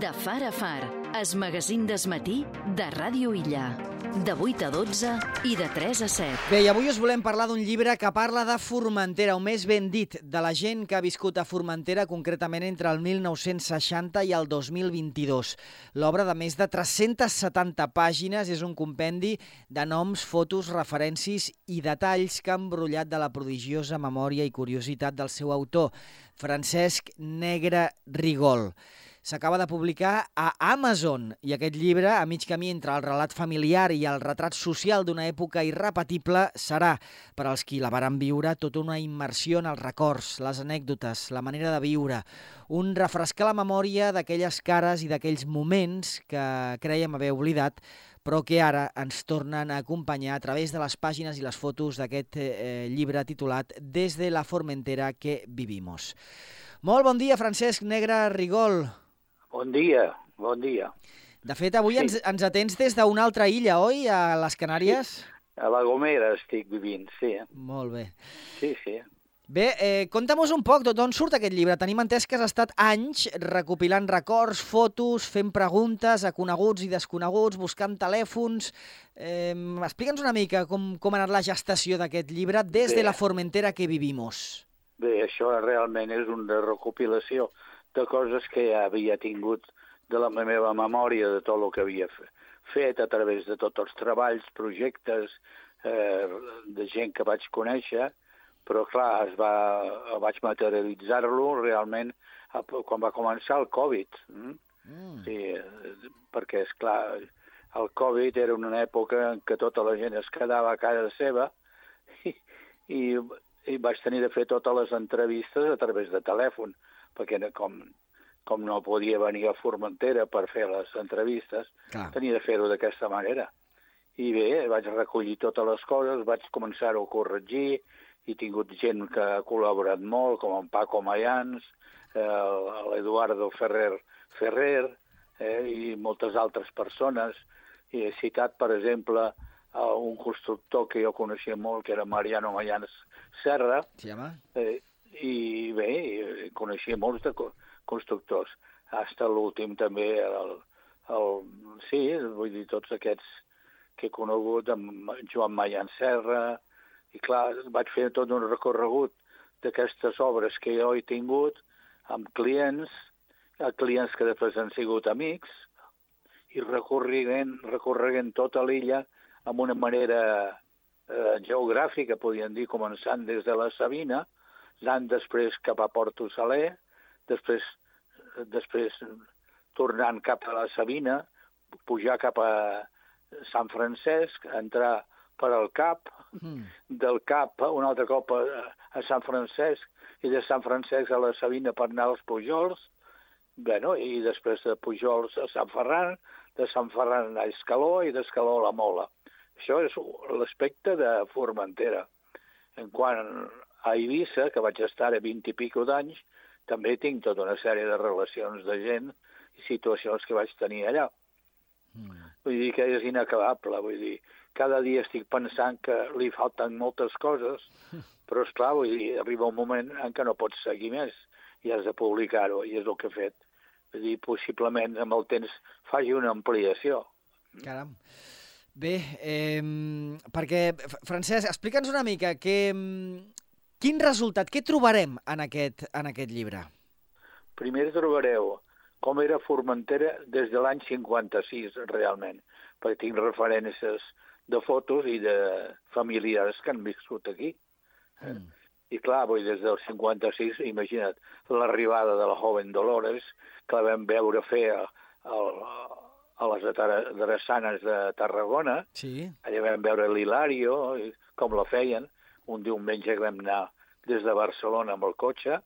De far a far, es magazín desmatí de Ràdio Illa. De 8 a 12 i de 3 a 7. Bé, i avui us volem parlar d'un llibre que parla de Formentera, o més ben dit, de la gent que ha viscut a Formentera, concretament entre el 1960 i el 2022. L'obra de més de 370 pàgines és un compendi de noms, fotos, referències i detalls que han brollat de la prodigiosa memòria i curiositat del seu autor, Francesc Negre Rigol. S'acaba de publicar a Amazon i aquest llibre, a mig camí entre el relat familiar i el retrat social d'una època irrepetible, serà, per als qui la varen viure, tota una immersió en els records, les anècdotes, la manera de viure, un refrescar la memòria d'aquelles cares i d'aquells moments que creiem haver oblidat, però que ara ens tornen a acompanyar a través de les pàgines i les fotos d'aquest eh, llibre titulat Des de la Formentera que vivimos. Molt bon dia, Francesc Negre Rigol. Bon dia, bon dia. De fet, avui Sí. ens, ens atens des d'una altra illa, oi? A les Canàries? A la Gomera estic vivint, sí, Molt bé. sí, sí. Bé, eh, conta'm-nos un poc d'on surt aquest llibre. Tenim entès que has estat anys recopilant records, fotos, fent preguntes a coneguts i desconeguts, buscant telèfons... Eh, Explica'ns una mica com, com ha anat la gestació d'aquest llibre des de Bé. la Formentera que vivimos. Bé, això realment és una recopilació de coses que ja havia tingut de la meva memòria, de tot el que havia fe- fet a través de tots els treballs, projectes, eh, de gent que vaig conèixer, però clar, es va, vaig materialitzar-lo realment quan va començar el Covid. Mm? Mm. Sí, eh, perquè, és clar, el Covid era una època en què tota la gent es quedava a casa seva i, i, i vaig tenir de fer totes les entrevistes a través de telèfon, perquè no- com, com no podia venir a Formentera per fer les entrevistes, Clar. tenia de fer-ho d'aquesta manera. I bé, vaig recollir totes les coses, vaig començar-ho a corregir, i he tingut gent que ha col·laborat molt, com en Paco Mayans, eh, l'Eduardo Ferrer Ferrer eh, i moltes altres persones. I he citat, per exemple, a un constructor que jo coneixia molt, que era Mariano Mayans Serra, Sí, home? eh, i bé, eh, coneixia molts de co- constructors. Hasta l'últim també, el, el, sí, vull dir, tots aquests que he conegut, amb Joan Mayan Serra, i clar, vaig fer tot un recorregut d'aquestes obres que jo he tingut amb clients, clients que després han sigut amics, i recorrent, recorrent tota l'illa amb una manera eh, geogràfica, podríem dir, començant des de la Sabina, anant després cap a Porto Saler, després, després tornant cap a la Sabina, pujar cap a Sant Francesc, entrar per al Cap, Mm. del Cap un altre cop a, a Sant Francesc i de Sant Francesc a la Sabina per anar als Pujols, bueno, i després de Pujols a Sant Ferran, de Sant Ferran a Escaló i d'Escaló a la Mola. Això és l'aspecte de Formentera. En quant a Eivissa, que vaig estar a 20 i pico d'anys, també tinc tota una sèrie de relacions de gent i situacions que vaig tenir allà. Mm. Vull dir que és inacabable, vull dir, cada dia estic pensant que li falten moltes coses, però és clar, vull dir, arriba un moment en què no pots seguir més i has de publicar-ho, i és el que he fet. Vull dir, possiblement amb el temps faci una ampliació. Caram. Bé, eh, perquè, Francesc, explica'ns una mica que, mm, quin resultat, què trobarem en aquest, en aquest llibre? Primer trobareu com era Formentera des de l'any 56, realment, perquè tinc referències de fotos i de familiars que han viscut aquí. Mm. I clar, vull dir, des del 56, imagina't, l'arribada de la joven Dolores, que la vam veure fer a, a, a les drassanes de Tarragona, Sí? allà vam veure l'Hilario, com la feien, un diumenge que vam anar des de Barcelona amb el cotxe,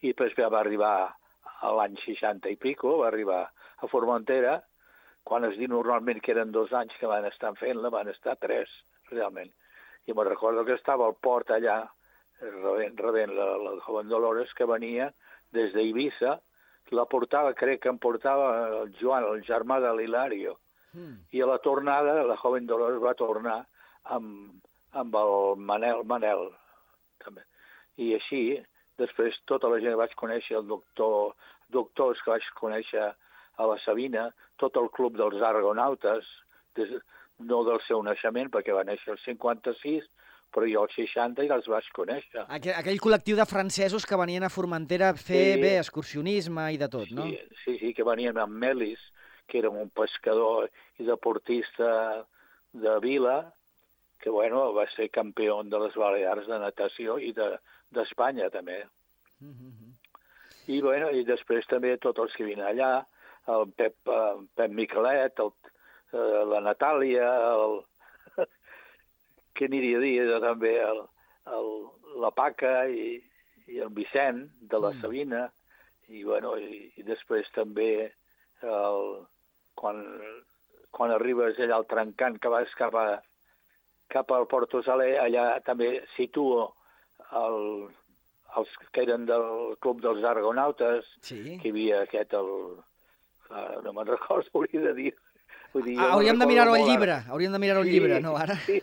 i després ja va arribar a l'any 60 i pico, va arribar a Formentera, quan es diu normalment que eren dos anys que van estar fent-la, van estar tres, realment. I me'n recordo que estava al port allà, rebent, rebent la, la joven Dolores, que venia des d'Eivissa, la portava, crec que em portava el Joan, el germà de l'Hilario, Mm. i a la tornada la joven Dolors va tornar amb, amb el Manel Manel també. I així, després tota la gent que vaig conèixer, el doctor doctors que vaig conèixer a la Sabina, tot el club dels argonautes, des, no del seu naixement, perquè va néixer el 56, però jo als 60 ja els vaig conèixer. Aquell, aquell col·lectiu de francesos que venien a Formentera a fer, sí. bé, excursionisme i de tot, no? Sí, sí, sí, que venien amb Melis, que era un pescador i deportista de Vila, que bueno, va ser campió de les Balears de natació i d'Espanya de, també. Mm -hmm. I, bueno, I després també tots els que vinen allà, el Pep, el Pep Miquelet, el, eh, la Natàlia, el, què aniria a dir també el, el, la Paca i, i el Vicent de la mm. Sabina i, bueno, i, i després també el, quan, quan arribes allà al trencant que vas cap, a, cap al Porto Saler, allà també situo el, els que eren del Club dels Argonautes, sí. que hi havia aquest, el, no me'n recordo, hauria de dir, Vull dir, ah, hauríem de mirar-ho al llibre, ara. hauríem de mirar-ho al sí, llibre, no, ara? Sí.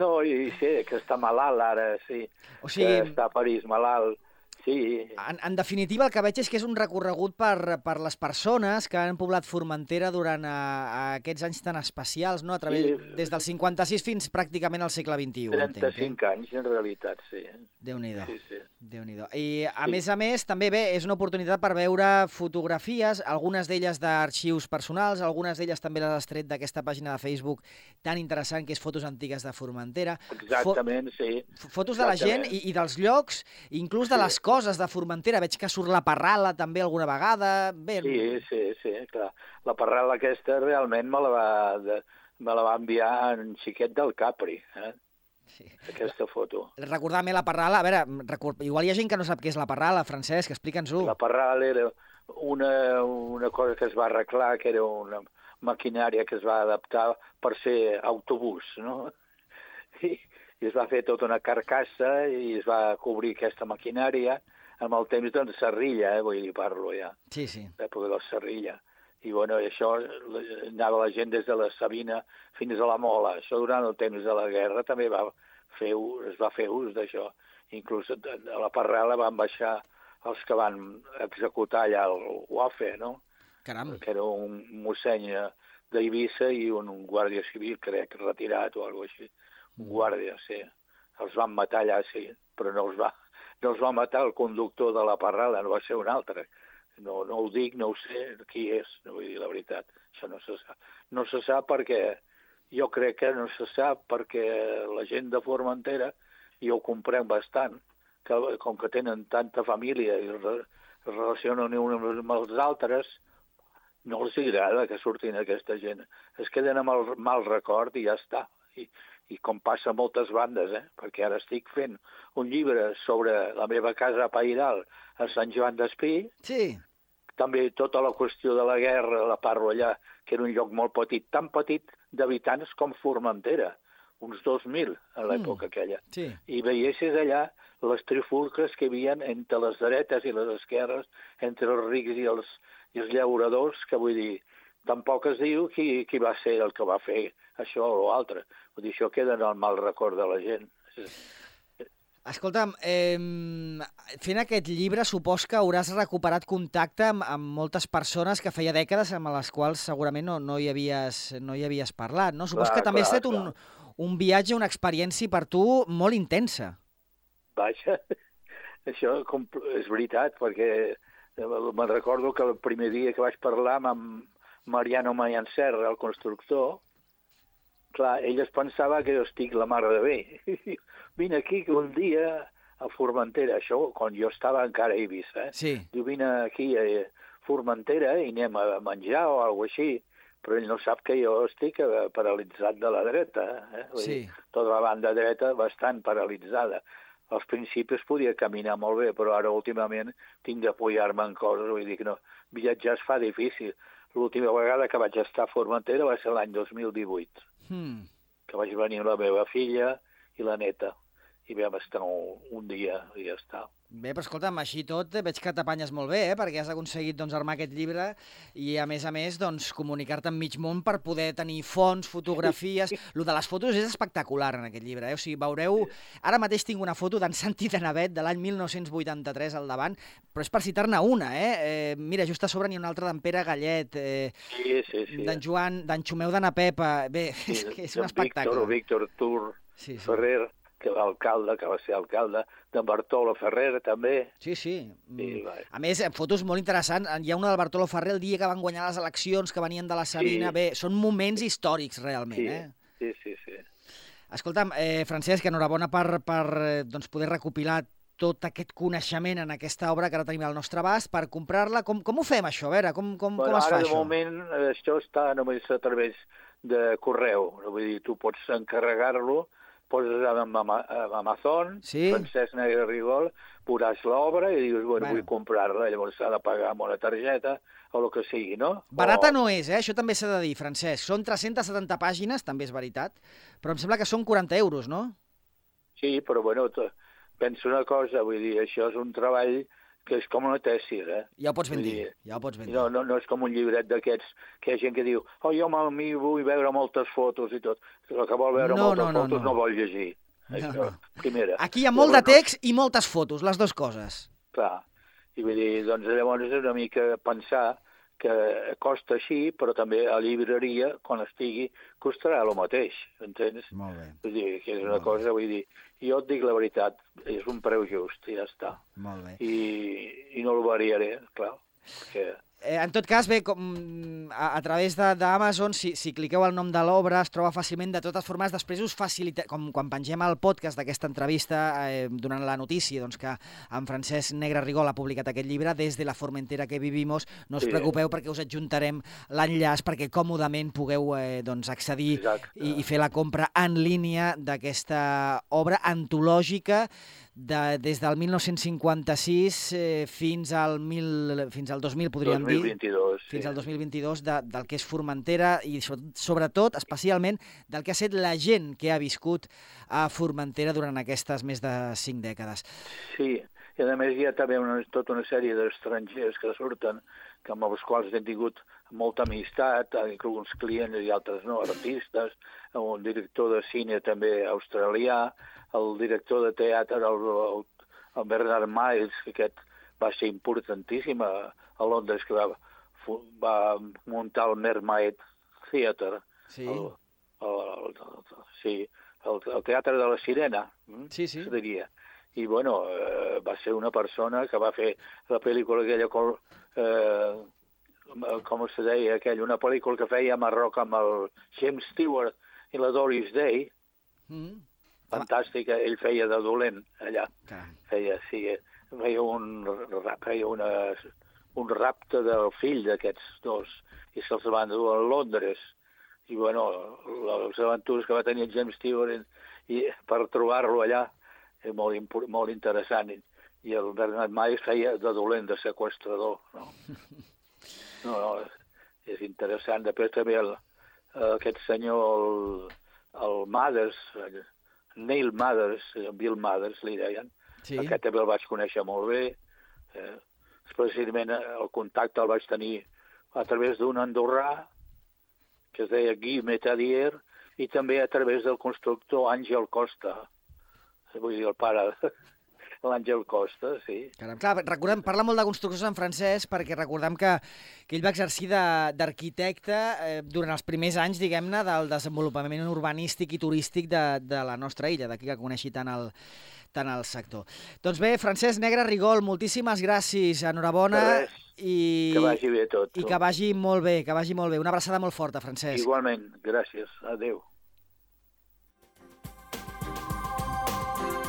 No, i sí, que està malalt ara, sí. O sigui, que està a París malalt. Sí. En, en definitiva, el que veig és que és un recorregut per, per les persones que han poblat Formentera durant a, a aquests anys tan especials, no? A través, sí. des del 56 fins pràcticament al segle XXI. 35 entenc, eh? anys, en realitat, sí. Déu-n'hi-do. Sí, sí. déu nhi I, a sí. més a més, també bé, és una oportunitat per veure fotografies, algunes d'elles d'arxius personals, algunes d'elles també les has tret d'aquesta pàgina de Facebook tan interessant que és Fotos Antigues de Formentera. Exactament, Fo sí. Fotos Exactament. de la gent i, i dels llocs, inclús de sí. les coses de Formentera. Veig que surt la parrala també alguna vegada. Bé... Sí, sí, sí, clar. La parrala aquesta realment me la va, de, me la va enviar en xiquet del Capri. Eh? Sí. Aquesta foto. Recordar-me la parrala, a veure, record... igual hi ha gent que no sap què és la parrala, Francesc, explica'ns-ho. La parrala era una, una cosa que es va arreglar, que era una maquinària que es va adaptar per ser autobús, no? I, i es va fer tota una carcassa i es va cobrir aquesta maquinària amb el temps doncs serrilla, eh, vull dir, parlo ja. Sí, sí. L'època del serrilla. I bueno, això anava la gent des de la Sabina fins a la Mola. Això durant el temps de la guerra també va fer, es va fer ús d'això. Inclús a la Parrela van baixar els que van executar allà el UAFE, no? Caram. Que era un mosseny d'Eivissa i un, un guàrdia civil, crec, retirat o alguna així guàrdia, sí. Els van matar allà, sí, però no els va, no els va matar el conductor de la parrala, no va ser un altre. No, no ho dic, no ho sé qui és, no vull dir la veritat. Això no se sap. No se sap perquè, jo crec que no se sap perquè la gent de Formentera, i ho comprenc bastant, que com que tenen tanta família i es relacionen uns amb els altres, no els agrada que surtin aquesta gent. Es queden amb el mal record i ja està. I, i com passa a moltes bandes, eh? perquè ara estic fent un llibre sobre la meva casa a Pairal, a Sant Joan d'Espí. Sí. També tota la qüestió de la guerra la parlo allà, que era un lloc molt petit, tan petit d'habitants com Formentera, uns 2.000 a l'època mm. aquella. Sí. I veiessis allà les trifulques que hi havia entre les dretes i les esquerres, entre els rics i els, i els llauradors, que vull dir, tampoc es diu qui, qui va ser el que va fer això o. Vull dir, això queda en el mal record de la gent. Escolta'm, eh, fent aquest llibre supos que hauràs recuperat contacte amb, amb moltes persones que feia dècades amb les quals segurament no, no, hi, havies, no hi havies parlat, no? Supos clar, que també clar, ha estat un, un viatge, una experiència per tu molt intensa. Vaja, això és veritat, perquè me'n recordo que el primer dia que vaig parlar amb Mariano Mayancerra, el constructor, clar, ell es pensava que jo estic la mare de bé. vine aquí que un dia a Formentera, això quan jo estava encara a Eivissa, eh? Sí. Diu, vine aquí a Formentera i anem a menjar o alguna així, però ell no sap que jo estic eh, paralitzat de la dreta. Eh? Vull sí. Dir, tota la banda dreta bastant paralitzada. Als principis podia caminar molt bé, però ara últimament tinc d'apoyar-me en coses, vull dir que no, viatjar es fa difícil. L'última vegada que vaig estar a Formentera va ser l'any 2018 hmm. que vaig venir la meva filla i la neta. I vam estar un, un dia i ja està. Bé, però escolta'm, així tot eh, veig que t'apanyes molt bé, eh? perquè has aconseguit doncs, armar aquest llibre i, a més a més, doncs, comunicar-te amb mig món per poder tenir fonts, fotografies... Lo de les fotos és espectacular en aquest llibre, eh? O sigui, veureu... Ara mateix tinc una foto d'en Santi de Navet de l'any 1983 al davant, però és per citar-ne una, eh? eh? Mira, just a sobre n'hi ha una altra d'en Pere Gallet, eh, Sí, sí, sí. d'en Joan, d'en Xumeu de na Pepa... Bé, Sí, és que és un espectacle. Víctor, Víctor Tur, Sí, sí. Ferrer, que va alcalde, que va ser alcalde, d'en Bartolo Ferrer també. Sí, sí. Sí, Mm. va. A més, eh, fotos molt interessants. Hi ha una del Bartolo Ferrer el dia que van guanyar les eleccions, que venien de la Sabina. Sí. Bé, són moments històrics, realment, Sí, eh? sí, sí, sí. Escolta'm, eh, Francesc, enhorabona per, per eh, doncs poder recopilar tot aquest coneixement en aquesta obra que ara tenim al nostre abast per comprar-la. Com, com ho fem, això? A veure, com, com, Bueno, com es ara, fa de això? moment, eh, això està només a través de correu. Vull dir, tu pots encarregar-lo, poses amb, Ama- amb Amazon, Sí. Francesc Negre Rigol, veuràs l'obra i dius, bueno, Bueno. vull comprar-la, llavors s'ha de pagar amb una targeta o el que sigui, no? Barata o... no és, eh? Això també s'ha de dir, Francesc. Són 370 pàgines, també és veritat, però em sembla que són 40 euros, no? Sí, però bueno, penso una cosa, vull dir, això és un treball que és com una tèssia, eh? Ja ho pots ben dir, dir, ja ho pots ben dir. No, no, no és com un llibret d'aquests que hi ha gent que diu oh, jo a mi vull veure moltes fotos i tot. El que vol veure No, moltes no, no, fotos no. no. vol llegir. No, Això, no. primera. Aquí hi ha molt de Llavors, text i moltes fotos, les dues coses. Clar. I vull dir, doncs llavors és una mica pensar que costa així, però també a llibreria, quan estigui, costarà el mateix, entens? Molt bé, Vull dir, que és una Molt bé. cosa, vull dir, jo et dic la veritat, és un preu just, i ja està. molt bé. I, i no el variaré, clar, perquè... Eh, en tot cas, bé, com, a, a través de- d'Amazon, si, si cliqueu el nom de l'obra, es troba fàcilment. De totes formes, després us facilita, com quan pengem el podcast d'aquesta entrevista, eh, donant la notícia doncs, que en Francesc Negre Rigol ha publicat aquest llibre, Des de la Formentera que vivimos, no us Sí. preocupeu perquè us adjuntarem l'enllaç perquè còmodament pugueu eh, doncs, accedir Exacte. i, i fer la compra en línia d'aquesta obra antològica de, des del 1956 eh, fins, al mil, fins al 2000, podríem dir, 2022, sí. fins al 2022, de, del que és Formentera i sobretot, sobretot, especialment, del que ha estat la gent que ha viscut a Formentera durant aquestes més de cinc dècades. Sí, i a més hi ha també una, tota una sèrie d'estrangers que surten, que amb els quals hem tingut molta amistat, alguns clients i altres no, artistes, un director de cine també australià, el director de teatre, el, el, Bernard Miles, que aquest va ser importantíssim a, a Londres, que va, va muntar el Mermaid Theatre, Sí, el, el, el, el, sí, el, el teatre de la Sirena, mm? sí, sí. es diria. I, bueno, eh, va ser una persona que va fer la pel·lícula aquella, com, eh, com se deia, aquella, una pel·lícula que feia a Marroc amb el James Stewart i la Doris Day, Mm. fantàstica, ell feia de dolent allà, Caram. feia, sí, feia un, feia una, un rapte del fill d'aquests dos i se'ls van dur a Londres i bueno, les aventures que va tenir en James Stewart i, i per trobar-lo allà és molt, impor- molt interessant i, i el Bernat Maes feia de dolent, de sequestrador no? no, no, és interessant després també el, aquest senyor el, el Mathers Neil Mathers, eh, Bill Mathers li deien Sí. aquest també el vaig conèixer molt bé. Eh, especialment eh, el contacte el vaig tenir a través d'un andorrà que es deia Guy Metadier i també a través del constructor Àngel Costa. Vull dir, el pare l'Àngel Costa, sí. Caram, clar, recordem, parla molt de constructors en francès perquè recordem que, que ell va exercir de- d'arquitecte eh, durant els primers anys, diguem-ne, del desenvolupament urbanístic i turístic de, de la nostra illa, d'aquí que coneixi tant el, tant el sector. Doncs bé, Francesc Negre Rigol, moltíssimes gràcies, enhorabona i, Que vagi bé tot. i que vagi molt bé, que vagi molt bé. Una abraçada molt forta, Francesc. Igualment, gràcies. Adéu.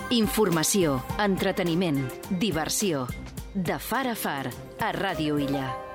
Informació, entreteniment, diversió. De far a far, a Ràdio Illa.